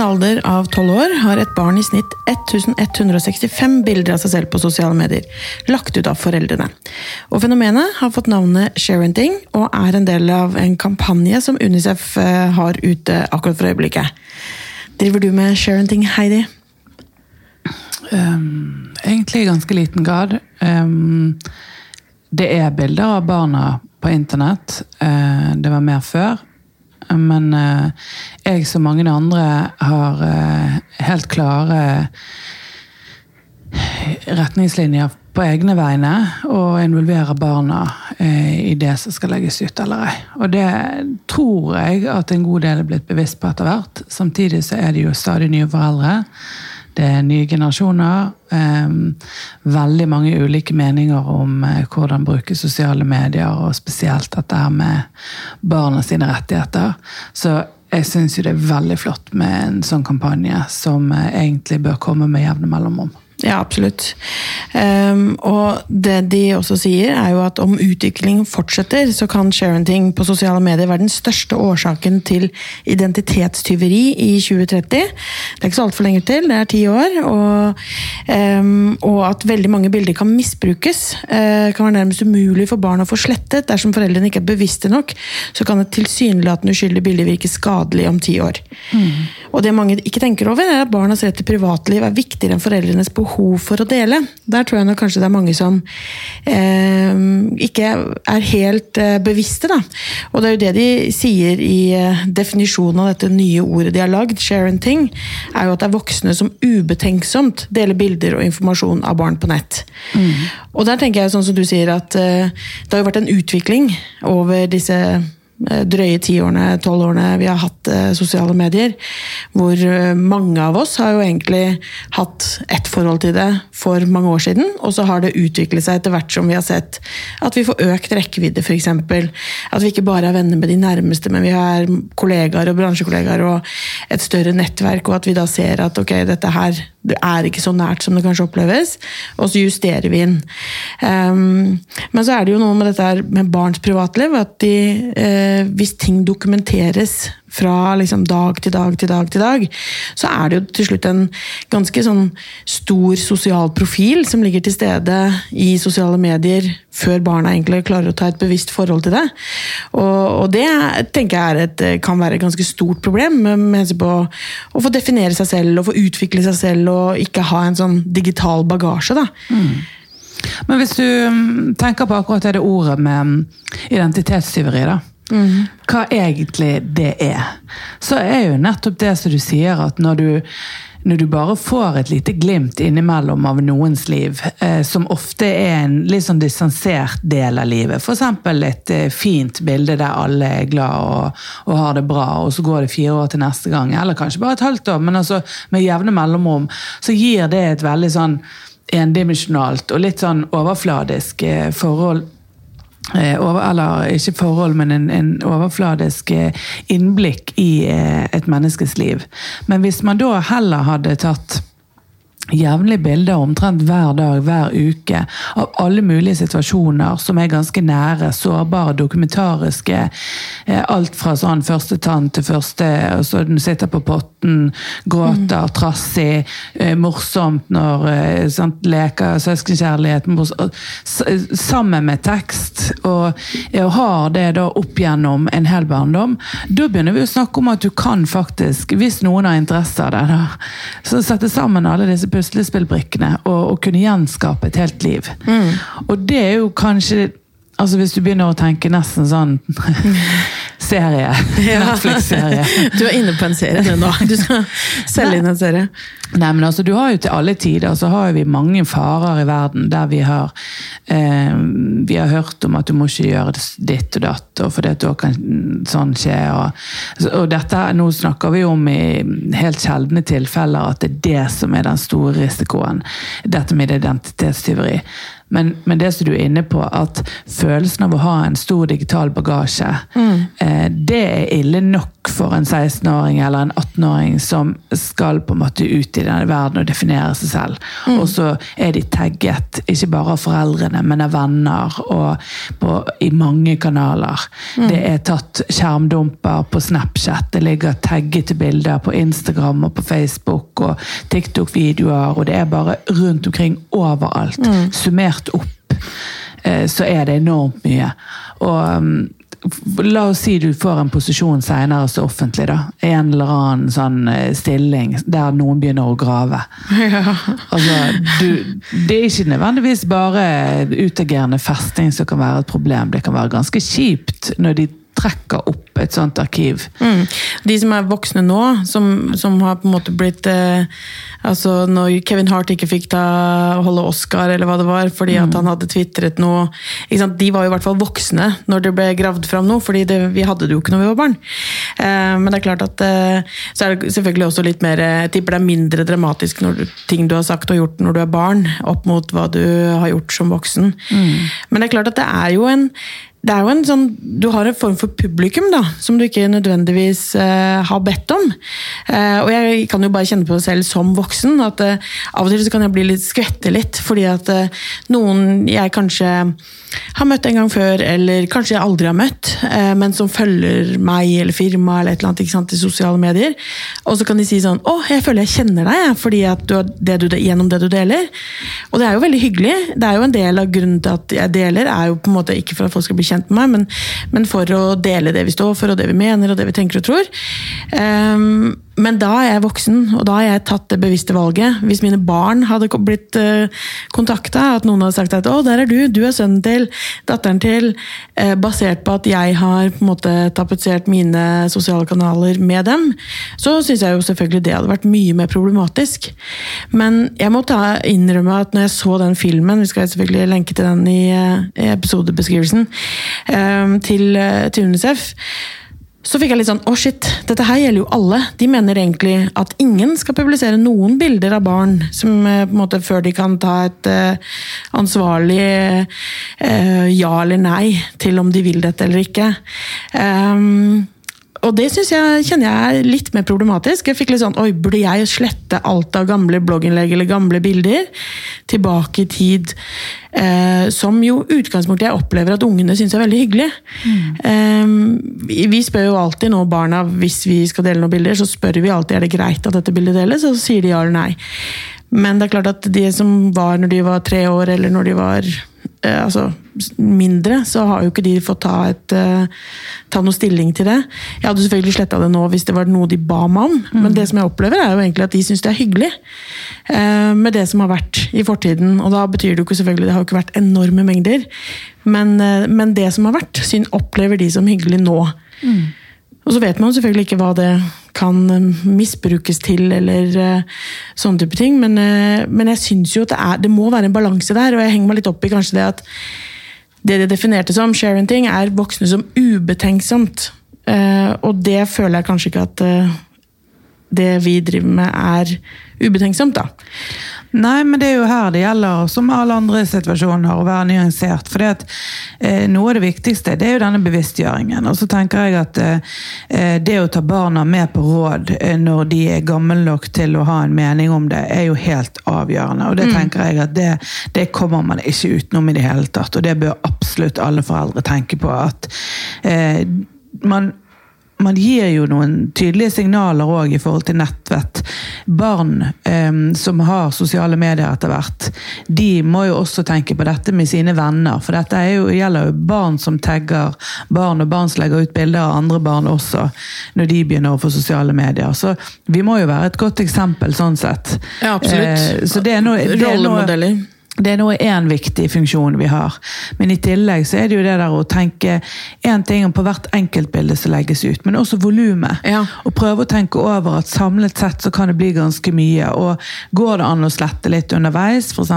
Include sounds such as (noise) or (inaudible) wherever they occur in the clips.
En alder av 12 år har et barn i snitt 1165 bilder av seg selv på sosiale medier, lagt ut av foreldrene. Og Fenomenet har fått navnet sharenting, og er en del av en kampanje som Unicef eh, har ute akkurat for øyeblikket. Driver du med sharenting, Heidi? Um, egentlig i ganske liten grad. Um, det er bilder av barna på internett. Uh, det var mer før. Men uh, jeg, som mange andre, har uh, helt klare retningslinjer på egne vegne og involverer barna i det som skal legges ut eller ei. Og det tror jeg at en god del er blitt bevisst på etter hvert. Samtidig så er det jo stadig nye foreldre. Det er nye generasjoner. veldig mange ulike meninger om eh, hvordan bruke sosiale medier, og spesielt dette her med barna sine rettigheter. Så jeg syns jo det er veldig flott med en sånn kampanje, som eh, egentlig bør komme med jevne mellomrom. Ja, absolutt. Um, og det de også sier, er jo at om utviklingen fortsetter, så kan sharenting på sosiale medier være den største årsaken til identitetstyveri i 2030. Det er ikke så altfor lenge til, det er ti år. Og, um, og, at veldig mange bilder kan misbrukes. Uh, kan være nærmest umulig for barn å få slettet. Dersom foreldrene ikke er bevisste nok, så kan et tilsynelatende uskyldig bilde virke skadelig om ti år. Mm. Og det mange ikke tenker over, er at barnas rett til privatliv er viktigere enn foreldrenes behov behov for å dele. Der tror jeg nok kanskje det er mange som eh, ikke er helt eh, bevisste. Da. Og det er jo det de sier i eh, definisjonen av dette nye ordet de har lagd, sharenting, er jo at det er voksne som ubetenksomt deler bilder og informasjon av barn på nett. Mm. Og der tenker jeg sånn som du sier at eh, det har jo vært en utvikling over disse drøye tiårene, tolvårene vi har hatt eh, sosiale medier. Hvor eh, mange av oss har jo egentlig hatt ett forhold til det for mange år siden, og så har det utviklet seg etter hvert som vi har sett at vi får økt rekkevidde, f.eks. At vi ikke bare er venner med de nærmeste, men vi har kollegaer og bransjekollegaer og et større nettverk, og at vi da ser at ok, dette her det er ikke så nært som det kanskje oppleves, og så justerer vi inn. Um, men så er det jo noe med dette med barns privatliv, at de, uh, hvis ting dokumenteres fra liksom dag til dag til dag til dag, så er det jo til slutt en ganske sånn stor sosial profil som ligger til stede i sosiale medier før barna egentlig klarer å ta et bevisst forhold til det. Og, og det tenker jeg et, kan være et ganske stort problem med hensyn på å få definere seg selv og få utvikle seg selv og ikke ha en sånn digital bagasje. da. Mm. Men hvis du mm, tenker på akkurat det ordet med identitetstyveri, da. Mm. Hva egentlig det er. Så er jo nettopp det som du sier, at når du, når du bare får et lite glimt innimellom av noens liv, eh, som ofte er en litt sånn distansert del av livet, f.eks. et eh, fint bilde der alle er glad og, og, har det bra, og så går det fire år til neste gang, eller kanskje bare et halvt år, men altså med jevne mellomrom, så gir det et veldig sånn endimensjonalt og litt sånn overfladisk eh, forhold eller ikke forhold, men en, en, overfladisk eh, innblikk i eh, et menneskes liv. Men hvis man da heller hadde tatt jevnlige bilder omtrent hver dag, hver uke, av alle mulige situasjoner som er ganske nære, sårbare, dokumentariske. Eh, alt fra sånn første tann til første så Den sitter på potten, gråter, mm. trassig, eh, morsomt når eh, sant, leker søskenkjærlighet Sammen med tekst. Og og har det da opp gjennom en hel barndom. Da begynner vi å snakke om at du kan faktisk, hvis noen har interesse av det, da, så sette sammen alle disse puslespillbrikkene og, og, kunne gjenskape et helt liv. Mm. Og det er jo kanskje Altså Hvis du begynner å tenke nesten sånn serie. (laughs) Netflix-serie. Du er inne på en serie nå. Du skal selge inn en serie. Nei, men altså, du har jo Til alle tider så har vi mange farer i verden der vi har eh, vi har hørt om at du må ikke gjøre ditt og datt, og for det da kan sånn skje. Og, og dette, Nå snakker vi om i helt sjeldne tilfeller at det er det som er den store risikoen. Dette med identitetstyveri. Men, men, det som du er inne på, at følelsen av å ha en stor digital bagasje, mm. eh, det er ille nok for en 16-åring eller en 18-åring som skal på en måte ut i denne verden og definere seg selv. Mm. Og så er de tagget, ikke bare av foreldrene, men av venner og på, i mange kanaler. Mm. Det er tatt skjermdumper på Snapchat, det ligger taggete bilder på Instagram og på Facebook og TikTok-videoer, og det er bare rundt omkring overalt. Mm. Summert opp eh, så er det enormt mye. Og um, La oss si du får en posisjon senere så offentlig. da, En eller annen sånn eh, stilling der noen begynner å grave. Ja. Altså, du, det er ikke nødvendigvis bare utagerende festing som kan være et problem. Det kan være ganske kjipt når de trekker opp et sånt arkiv. Mm. De som er voksne nå, som, som har på en måte blitt eh, altså Når Kevin Hart ikke fikk ta, holde Oscar, eller hva det var, fordi mm. at han hadde tvitret noe De var jo i hvert fall voksne når det ble gravd fram noe, fordi det, vi hadde det jo ikke når vi var barn. Eh, men det er klart at eh, så er det selvfølgelig også litt mer Jeg tipper det er mindre dramatisk når du, ting du har sagt og gjort når du er barn, opp mot hva du har gjort som voksen. Mm. Men det er klart at det er jo en det er jo en sånn, Du har en form for publikum da, som du ikke nødvendigvis uh, har bedt om. Uh, og jeg kan jo bare kjenne på det selv som voksen, at uh, av og til så kan jeg bli litt skvette litt. Fordi at noen jeg kanskje har møtt en gang før, eller kanskje jeg aldri har møtt, men som følger meg eller firmaet eller et eller annet ikke sant, i sosiale medier. Og så kan de si sånn 'Å, jeg føler jeg kjenner deg fordi at du, det du, gjennom det du deler'. Og det er jo veldig hyggelig. Det er jo en del av grunnen til at jeg deler, er jo på en måte ikke for at folk skal bli kjent med meg, men, men, for å dele det vi står for, og det vi mener, og det vi tenker og tror. Um, men da er jeg voksen, og da har jeg tatt det bevisste valget. Hvis mine barn hadde blitt eh, kontakta, at noen hadde sagt at 'å, der er du, du er sønnen til, datteren til', uh, basert på at jeg har på en måte tapetsert mine sosiale kanaler med dem, så syns jeg jo selvfølgelig det hadde vært mye mer problematisk. Men jeg må ta, innrømme at når jeg så den filmen, vi skal selvfølgelig lenke til den i, i episodebeskrivelsen, til, til UNICEF så fikk jeg litt sånn å shit, dette her gjelder jo alle. De mener egentlig at ingen skal publisere noen bilder av barn som eh, på en måte før de kan ta et uh, ansvarlig uh, ja eller nei til om de vil dette eller ikke. Um, og det synes jeg, kjenner jeg er litt mer problematisk. Jeg fikk litt sånn Oi, burde jeg slette alt av gamle blogginnlegg eller gamle bilder? Tilbake i tid. Eh, som jo utgangspunktet jeg opplever at ungene syns er veldig hyggelig. Mm. Eh, vi, spør jo alltid nå barna hvis vi skal dele noen bilder, så spør vi alltid er det greit at dette bildet deles, og så sier de ja eller nei. Men det er klart at de som var når de var tre år, eller når de var altså, mindre, så har jo ikke de fått ta, et, uh, ta noe stilling til det. Jeg hadde selvfølgelig sletta det nå hvis det var noe de ba meg om, mm. men det som jeg opplever er jo egentlig at de syns det er hyggelig uh, med det som har vært i fortiden. Og da betyr det jo ikke selvfølgelig, det har jo ikke vært enorme mengder, men, men det som har vært, syn opplever de som hyggelig nå. Mm. Og så vet man selvfølgelig ikke hva det kan eh, misbrukes til, eller uh, sånne type ting. Men, uh, men jeg syns jo at det, er, det, må være en balanse der, og jeg henger meg litt opp i kanskje det at det de definerte som sharing-ting, er voksne som ubetenksomt. Uh, og det føler jeg kanskje ikke at det vi driver med, er ubetenksomt, da. Nei, men det er jo her det gjelder, som alle andre situasjoner, å være nyansert. For eh, noe av det viktigste det er jo denne bevisstgjøringen. Og så tenker jeg at eh, det å ta barna med på råd eh, når de er gamle nok til å ha en mening om det, er jo helt avgjørende. Og det mm. tenker jeg at det, det, kommer man ikke utenom i det hele tatt. Og det bør absolutt alle foreldre tenke på. at eh, man man gir jo noen tydelige signaler òg i forhold til nettvett. Barn um, som har sosiale medier etter hvert, de må jo også tenke på dette med sine venner. For dette jo, gjelder jo barn som tagger barn, og barn som legger ut bilder av andre barn også, når de begynner å få sosiale medier. Så vi må jo være et godt eksempel sånn sett. Ja, absolutt. Eh, så det er noe, det er noe det er nå én viktig funksjon vi har. Men i tillegg så er det jo det der å tenke én ting på hvert enkeltbilde som legges ut, men også volumet. Ja. Og prøve å tenke over at samlet sett så kan det bli ganske mye. Og går det an å slette litt underveis, f.eks.?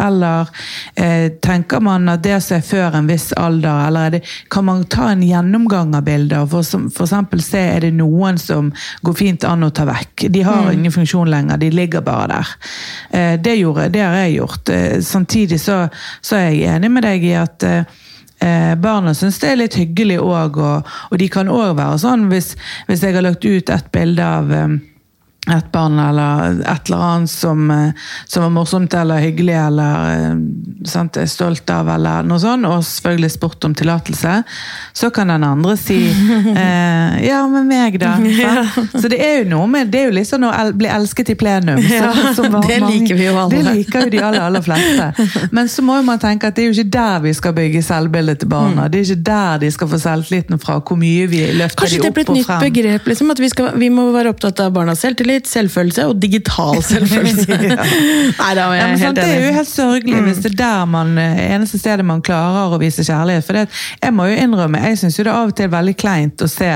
Eller eh, tenker man at det som er før en viss alder, eller det, kan man ta en gjennomgang av bilder? For, for eksempel se er det noen som går fint an å ta vekk. De har mm. ingen funksjon lenger, de ligger bare der. Eh, det, gjorde, det har jeg gjort. Eh, samtidig så, så, er jeg enig med deg i at eh, barna syns det er litt hyggelig òg, og, og, de kan òg være sånn hvis, hvis jeg har lagt ut et bilde av eh, et barn eller et eller annet som, eh, som var morsomt eller hyggelig eller eh, sant, er stolt av, eller noe sånt, og selvfølgelig spurt om tillatelse, så kan den andre si (laughs) eh, 'ja, med meg', da. (laughs) Ja. Så det er jo noe med Det er jo liksom å bli elsket i plenum. Ja, så, (laughs) det liker vi jo alle. Det liker jo de aller, aller fleste. Men så må jo man tenke at det er jo ikke der vi skal bygge selvbildet til barna. Mm. Det er ikke der de skal få selvtilliten fra, hvor mye vi løfter Kanskje de opp og frem. Kanskje det blir et nytt begrep, liksom, at vi, skal, vi må være opptatt av barna selv. selvtillit litt selvfølelse og digital (laughs) selvfølelse. (laughs) Nei, da er jeg ja, helt enig. Det er jo helt sørgelig mm. hvis det er der man, eh, eneste stedet man klarer å vise kjærlighet. For det, jeg må jo innrømme, jeg syns det er av og til veldig kleint å se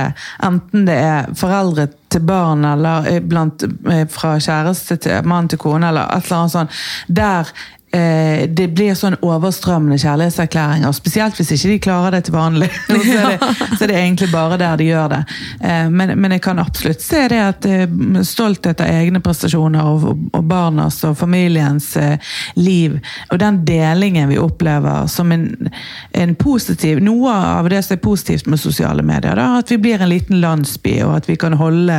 enten det er foreldre til barn eller eh, blant, eh, fra kjæreste til mann til kone, eller et eller annet sånt, der eh, det blir sånn overstrømmende kjærlighetserklæringer. Spesielt hvis ikke de klarer det til vanlig. (laughs) så, er det, så er det egentlig bare der de gjør det. Eh, men, men, jeg kan absolutt se det at eh, stolthet av egne prestasjoner og, og barnas og familiens eh, liv, og den delingen vi opplever som en, en, positiv Noe av det som er positivt med sosiale medier, da, at vi blir en liten landsby, og at vi kan holde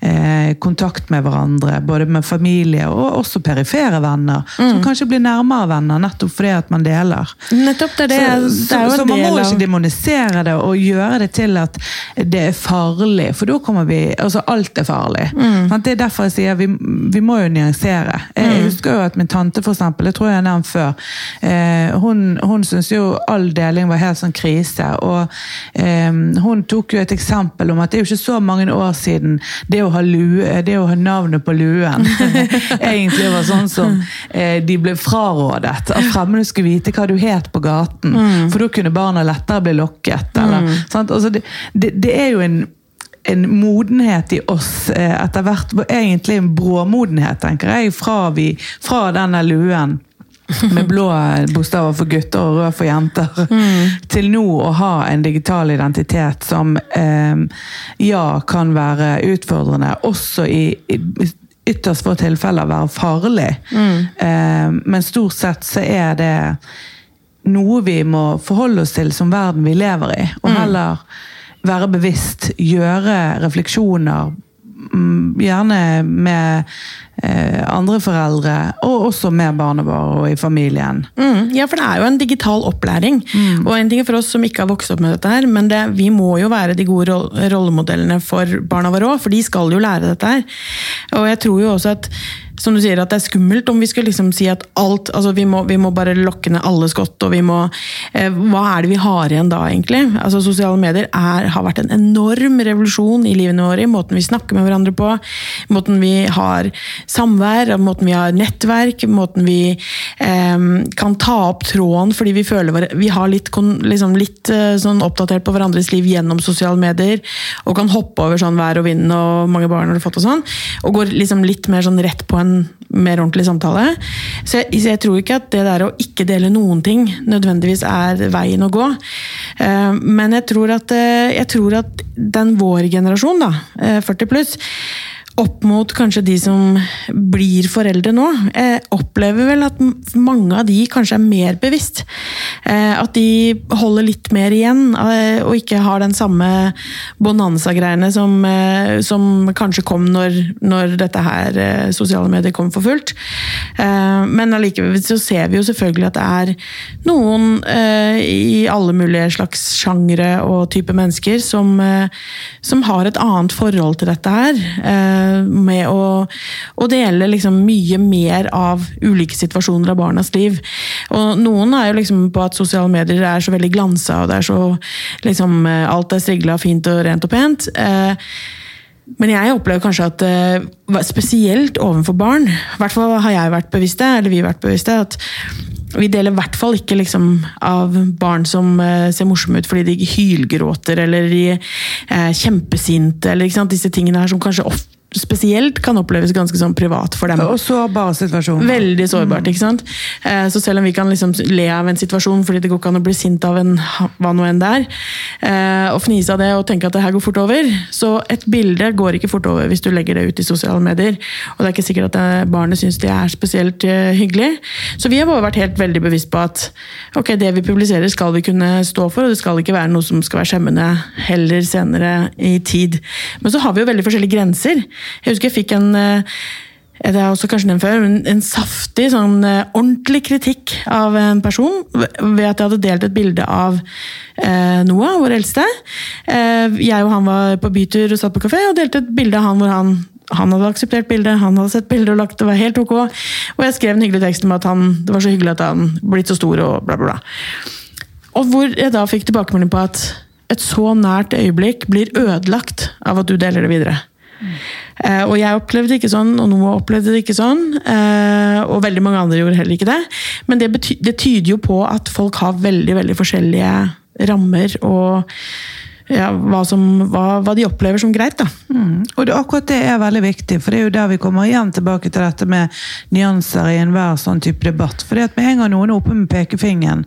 eh, kontakt med hverandre, både med familie og også perifere venner, mm. som kanskje blir nærmere venner nettopp fordi at man deler. Nettopp, det det. Så, det er så, så man må ikke demonisere det og gjøre det til at det er farlig, for da kommer vi Altså, alt er farlig. Mm. Det er derfor jeg sier vi, vi må jo nyansere. Jeg mm. husker jo at min tante, for eksempel, det tror jeg jeg har nevnt før, eh, hun, hun syntes jo all deling var helt sånn krise. Og eh, hun tok jo et eksempel om at det er jo ikke så mange år siden det å ha, lue, det å ha navnet på luen (laughs) egentlig var sånn som eh, de ble frarådet at fremmede skulle vite hva du het på gaten. Mm. For da kunne barna lettere bli lokket. Eller, mm. altså, det, det, det, er jo en en modenhet i oss eh, etter hvert. Egentlig en bråmodenhet, tenker jeg, fra, vi, fra denne luen med blå bokstaver for gutter og rød for jenter, mm. til nå å ha en digital identitet som eh, ja, kan være utfordrende, også i, i ytterst få tilfeller være farlig. Mm. Eh, men stort sett så er det noe vi må forholde oss til som verden vi lever i. Og mm. heller være bevisst, gjøre refleksjoner gjerne med eh, andre foreldre, og også med barna våre og i familien. Mm, ja, for det er jo en digital opplæring. Mm. Og en ting for oss som ikke har vokst opp med dette her, men det, vi må jo være de gode rollemodellene for barna våre òg, for de skal jo lære dette her. Og jeg tror jo også at som du sier, at det er skummelt om vi skulle liksom si at alt altså vi må, vi må bare lokke ned alle skott, og vi må eh, Hva er det vi har igjen da, egentlig? Altså Sosiale medier er, har vært en enorm revolusjon i livene våre, i måten vi snakker med hverandre på, måten vi har samvær, måten vi har nettverk, måten vi eh, kan ta opp tråden fordi vi føler vi har litt, liksom litt eh, sånn oppdatert på hverandres liv gjennom sosiale medier, og kan hoppe over sånn vær og vind og mange barn har fått og sånn, og går liksom litt mer sånn rett på en mer ordentlig samtale. Så jeg, så jeg, tror ikke at det der å ikke dele noen ting nødvendigvis er veien å gå. Uh, men jeg tror, at, uh, jeg tror at den vår generasjon, da, uh, eh, 40 pluss, opp mot kanskje de som blir foreldre nå, eh, opplever vel at mange av de kanskje er mer bevisst. Eh, at de holder litt mer igjen, eh, og ikke har den samme bonanza-greiene som, eh, som, kanskje kom når, når dette her eh, sosiale medier kom for fullt. Eh, men allikevel så ser vi jo selvfølgelig at det er noen i alle mulige slags sjangre og type mennesker som, som har et annet forhold til dette her med å, å dele liksom mye mer av ulike situasjoner av barnas liv. Og noen er jo liksom på at sosiale medier er så veldig glansa, og det er så liksom Alt er strigla fint og rent og pent. Eh, men jeg opplever kanskje at eh, spesielt overfor barn, i hvert fall har jeg vært bevisst det, eller vi vært bevisst det, at vi deler i hvert fall ikke liksom, av barn som uh, ser morsomme ut fordi de hylgråter eller de er uh, kjempesinte. eller Disse tingene her som kanskje ofte spesielt kan oppleves ganske sånn privat for dem. Og sårbar situasjon. Veldig sårbart. ikke sant? Eh, Så selv om vi kan liksom le av en situasjon fordi det går ikke an å bli sint av en hva nå enn det er, eh, og fnise av det og tenke at det her går fort over, så et bilde går ikke fort over hvis du legger det ut i sosiale medier. Og det er ikke sikkert at eh, barnet syns det er spesielt hyggelig. Så vi har bare vært helt veldig bevisst på at ok, det vi publiserer skal vi kunne stå for, og det skal ikke være noe som skal være skjemmende heller senere i tid. Men så har vi jo veldig forskjellige grenser. Jeg husker jeg fikk en det har jeg også kanskje nevnt før, men en saftig, sånn eh, ordentlig kritikk av en person ved at jeg hadde delt et bilde av eh, Noah, vår eldste. Eh, jeg og han var på bytur og satt på kafé og delte et bilde av han hvor han han hadde akseptert bildet, han hadde sett bildet og lagt det var helt ok. Og jeg skrev en hyggelig tekst om at han, det var så hyggelig at han blitt så stor og bla, bla, bla. Og hvor jeg da fikk tilbakemelding på at et så nært øyeblikk blir ødelagt av at du deler det videre. Eh, og jeg opplevde det ikke sånn, og Noah opplevde det ikke sånn. eh, og veldig mange andre gjorde heller ikke det. Men det, bety det tyder jo på at folk har veldig veldig forskjellige rammer og ja, hva, som, hva, hva de opplever som greit. da. Mm. Og det, akkurat det er veldig viktig, for det er jo der vi kommer igjen tilbake til dette med nyanser i enhver sånn type debatt. For med en gang noen er oppe med pekefingeren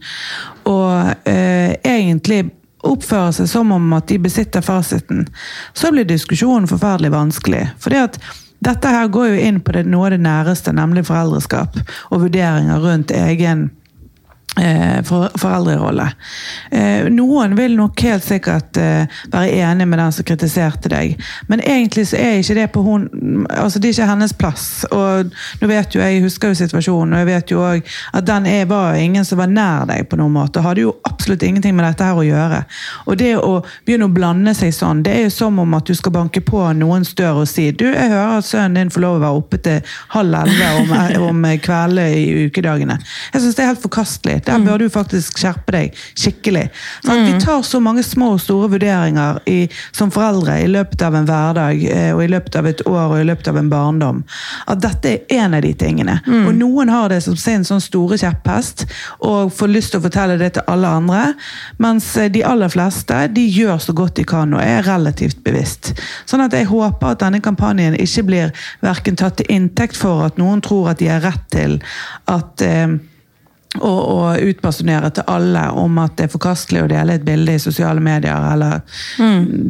og eh, egentlig oppfører seg som om at de besitter fasiten, så blir diskusjonen forferdelig vanskelig. Fordi at dette her går jo inn på det, noe av det næreste, nemlig foreldreskap og vurderinger rundt egen for, foreldrerolle. Eh, noen vil nok helt sikkert eh, være enig med den som kritiserte deg, men egentlig så er ikke det på hun altså det er ikke hennes plass. Og nå vet jo Jeg husker jo situasjonen, og jeg vet jo også at den er, var ingen som var nær deg på noen måte. Hadde jo absolutt ingenting med dette her å gjøre. Og det å begynne å blande seg sånn, det er jo som om at du skal banke på noens dør og si du, jeg hører at sønnen din får lov å være oppe til halv elleve om, om kveldene i ukedagene. Jeg syns det er helt forkastelig. Der bør du faktisk skjerpe deg skikkelig. Sånn, Vi tar så mange små og store vurderinger i, som foreldre i løpet av en hverdag, eh, og i løpet av et år og i løpet av en barndom, at dette er en av de tingene. Og noen har det som sin sånn store kjepphest, og får lyst til å fortelle det til alle andre, mens eh, de aller fleste de gjør så godt de kan og er relativt bevisst. Sånn at jeg håper at denne kampanjen ikke blir hverken tatt til inntekt for at noen tror at de har rett til at eh, å, og utpersonere til alle om at det er forkastelig å dele et bilde i sosiale medier, eller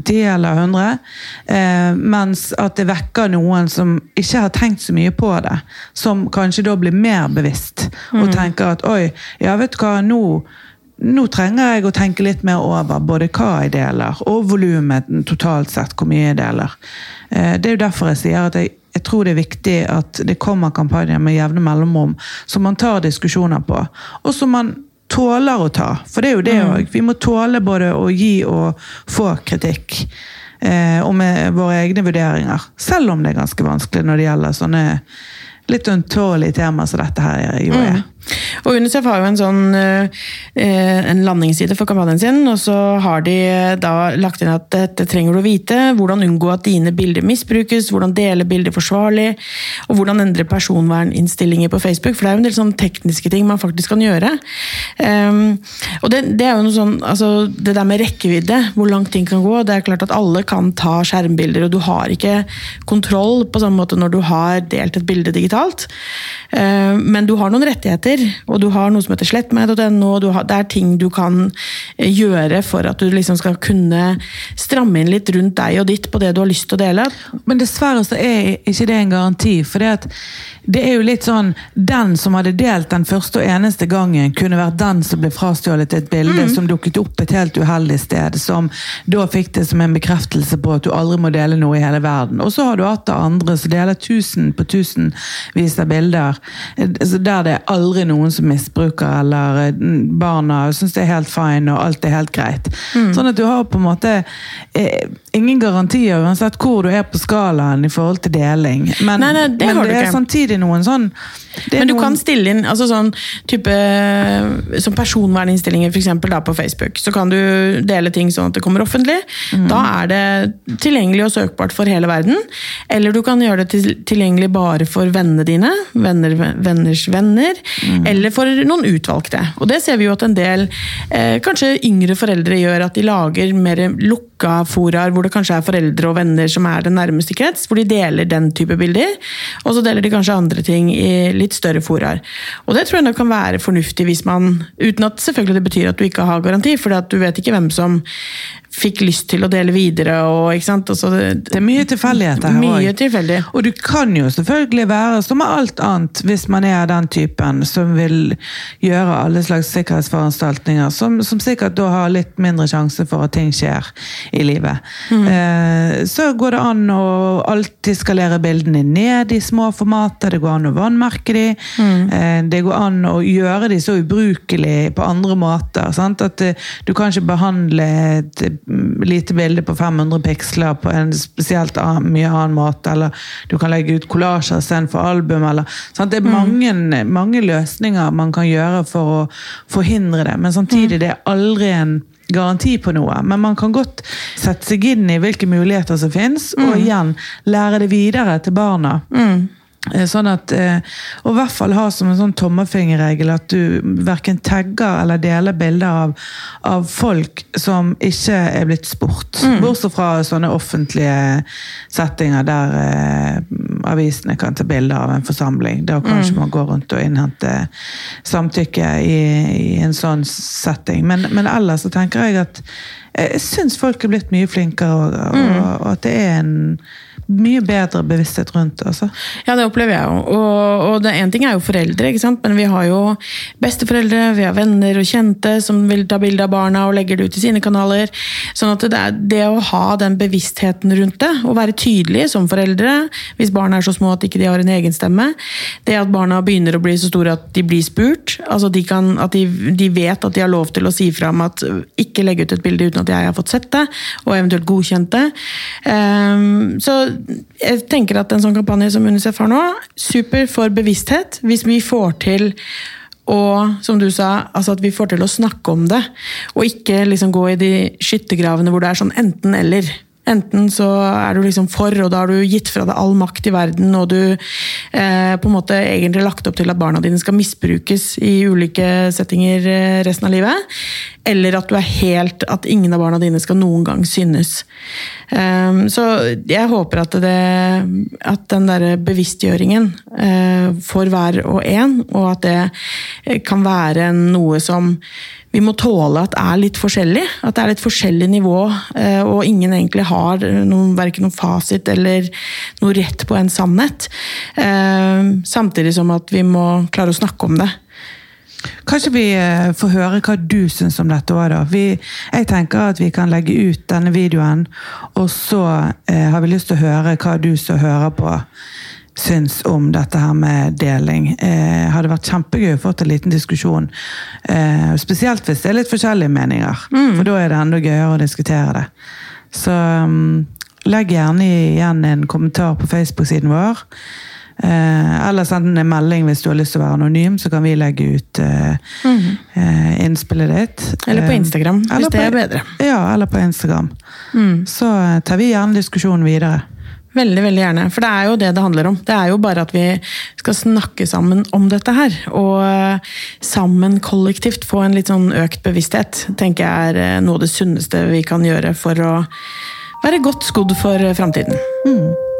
ti eller hundre. Eh, mens at det vekker noen som ikke har tenkt så mye på det, som kanskje da blir mer bevisst og tenker at oi, ja vet du hva, nå nå trenger jeg å tenke litt mer over både hva jeg deler, og volumet totalt sett, hvor mye jeg deler. Eh, Det er jo derfor jeg sier at jeg, jeg tror det er viktig at det kommer kampanjer med jevne mellomrom som man tar diskusjoner på, og som man tåler å ta. For det er jo det òg. Vi må tåle både å gi og få kritikk. Eh, og med våre egne vurderinger. Selv om det er ganske vanskelig når det gjelder sånne litt ømtålige temaer som dette her jo er. Og UNICEF har jo en sånn eh, en landingsside for kampanjen sin, og så har de da lagt inn at dette trenger du å vite, hvordan unngå at dine bilder misbrukes, hvordan dele bilder forsvarlig, og hvordan endre personverninnstillinger på Facebook, for det er jo en del sånn tekniske ting man faktisk kan gjøre. Um, og det, det er jo noe sånn, altså det der med rekkevidde, hvor langt ting kan gå, det er klart at alle kan ta skjermbilder, og du har ikke kontroll på samme måte når du har delt et bilde digitalt. Uh, men du har noen rettigheter, og du har noe som heter slettmeg.no, det er ting du kan eh, gjøre for at du liksom skal kunne stramme inn litt rundt deg og ditt på det du har lyst til å dele. Men dessverre så er ikke det en garanti. For det, det er jo litt sånn Den som hadde delt den første og eneste gangen, kunne vært den som ble frastjålet et bilde som dukket opp et helt uheldig sted. Som da fikk det som en bekreftelse på at du aldri må dele noe i hele verden. Og så har du hatt det andre som deler tusen på tusenvis av bilder eh, altså der det er aldri noen som misbruker, eller barna barna syns det er helt fine og alt er helt greit. Sånn at du har på en måte eh, ingen garantier uansett hvor du er på skalaen i forhold til deling. Men, Nei, nei, det men det er ikke. samtidig noen sånn Men du noen, kan stille inn altså sånn type som personverninnstillinger for eksempel, da, på Facebook. Så kan du dele ting sånn at det kommer offentlig. Da er det tilgjengelig og søkbart for hele verden. Eller du kan gjøre det til, tilgjengelig bare for vennene dine, venner, venners venner, eller for noen utvalgte. Og det ser vi jo at en del, eh, kanskje yngre foreldre gjør, at de lager mer lukka lukka foraer hvor det kanskje er foreldre og venner som er den nærmeste krets, hvor de deler den type bilder. Og så deler de kanskje andre ting i litt større foraer. Og det tror jeg nok kan være fornuftig hvis man Uten at selvfølgelig det betyr at du ikke har garanti, for du vet ikke hvem som fikk lyst til å dele videre. Og, ikke sant? Altså, det, det er mye tilfeldigheter her Mye tilfeldig. Og du kan jo selvfølgelig være, som med alt annet, hvis man er den typen som vil gjøre alle slags sikkerhetsforanstaltninger, som, som sikkert da har litt mindre sjanse for at ting skjer i livet. Eh, så går det an å alltid skalere bildene ned i små formater, det går an å vannmerke de, eh, det går an å gjøre de så ubrukelig på andre måter. Sant? At eh, du kan ikke behandle et mm, lite bilde på 500 piksler på en spesielt annen, mye annen måte, eller du kan legge ut kollasjer istedenfor album, eller sant? Det er mange, mange løsninger man kan gjøre for å forhindre det, men samtidig det er aldri en garanti på noe, men man kan godt sette seg inn i hvilke muligheter som finnes, og igjen lære det videre til barna. Mm. Sånn at, eh, og i hvert fall ha som en sånn tommelfingerregel at du verken tagger eller deler bilder av, av folk som ikke er blitt spurt. Bortsett fra sånne offentlige settinger der eh, avisene kan ta bilder av en forsamling. Da kanskje mm. man går rundt og innhenter samtykke i, i en sånn setting. Men, men ellers så tenker jeg at jeg syns folk er blitt mye flinkere, og, og, og at det er en mye bedre bevissthet rundt det. Altså. Ja, det opplever jeg jo. Og, og det en ting er jo foreldre, ikke sant? men vi har jo besteforeldre, vi har venner og kjente som vil ta bilde av barna og legger det ut i sine kanaler. Sånn at det, er det å ha den bevisstheten rundt det, og være tydelig som foreldre hvis barna er så små at ikke de har en egen stemme, det at barna begynner å bli så store at de blir spurt, altså de kan, at de, de vet at de har lov til å si fra om at ikke legge ut et bilde uten at jeg har fått sett det, og eventuelt godkjent det. Ehm, så jeg tenker at en sånn kampanje som UNICEF har nå, super for bevissthet. Hvis vi får til og som du sa, altså at vi får til å snakke om det, og ikke liksom gå i de skyttergravene hvor det er sånn enten-eller. Enten så er du liksom for, og da har du gitt fra deg all makt i verden, og du eh, på en måte egentlig lagt opp til at barna dine skal misbrukes i ulike settinger eh, resten av livet. Eller at du er helt At ingen av barna dine skal noen gang synes. Um, så jeg håper at, det, at den der bevisstgjøringen uh, for hver og en, og at det kan være noe som vi må tåle at det er litt forskjellig. At det er litt forskjellig nivå, eh, og ingen egentlig har noen, verken noen fasit eller noe rett på en sannhet. Eh, Samtidig som at vi må klare å snakke om det. Kanskje vi eh, får høre hva du syns om dette òg, da. Vi, jeg tenker at vi kan legge ut denne videoen, og så har vi lyst til å høre hva du som hører på syns om dette her med deling. Eh, hadde vært kjempegøy å få til en liten diskusjon. Eh, spesielt hvis det er litt forskjellige meninger, for da er det enda gøyere å diskutere det. Så um, legg gjerne igjen en kommentar på Facebook-siden vår. Eh, eller send en melding hvis du har lyst til å være anonym, så kan vi legge ut eh, eh, innspillet ditt. Eller på Eh, Instagram, hvis det er bedre. Ja, eller på Instagram. Så eh, tar vi gjerne diskusjonen videre. Veldig, veldig gjerne. For det er jo det det handler om. Det er jo bare at vi skal snakke sammen om dette her. Og eh, sammen kollektivt få en litt sånn økt bevissthet, tenker jeg er eh, noe av det sunneste vi kan gjøre for å være godt skodd for eh, framtiden. Moderne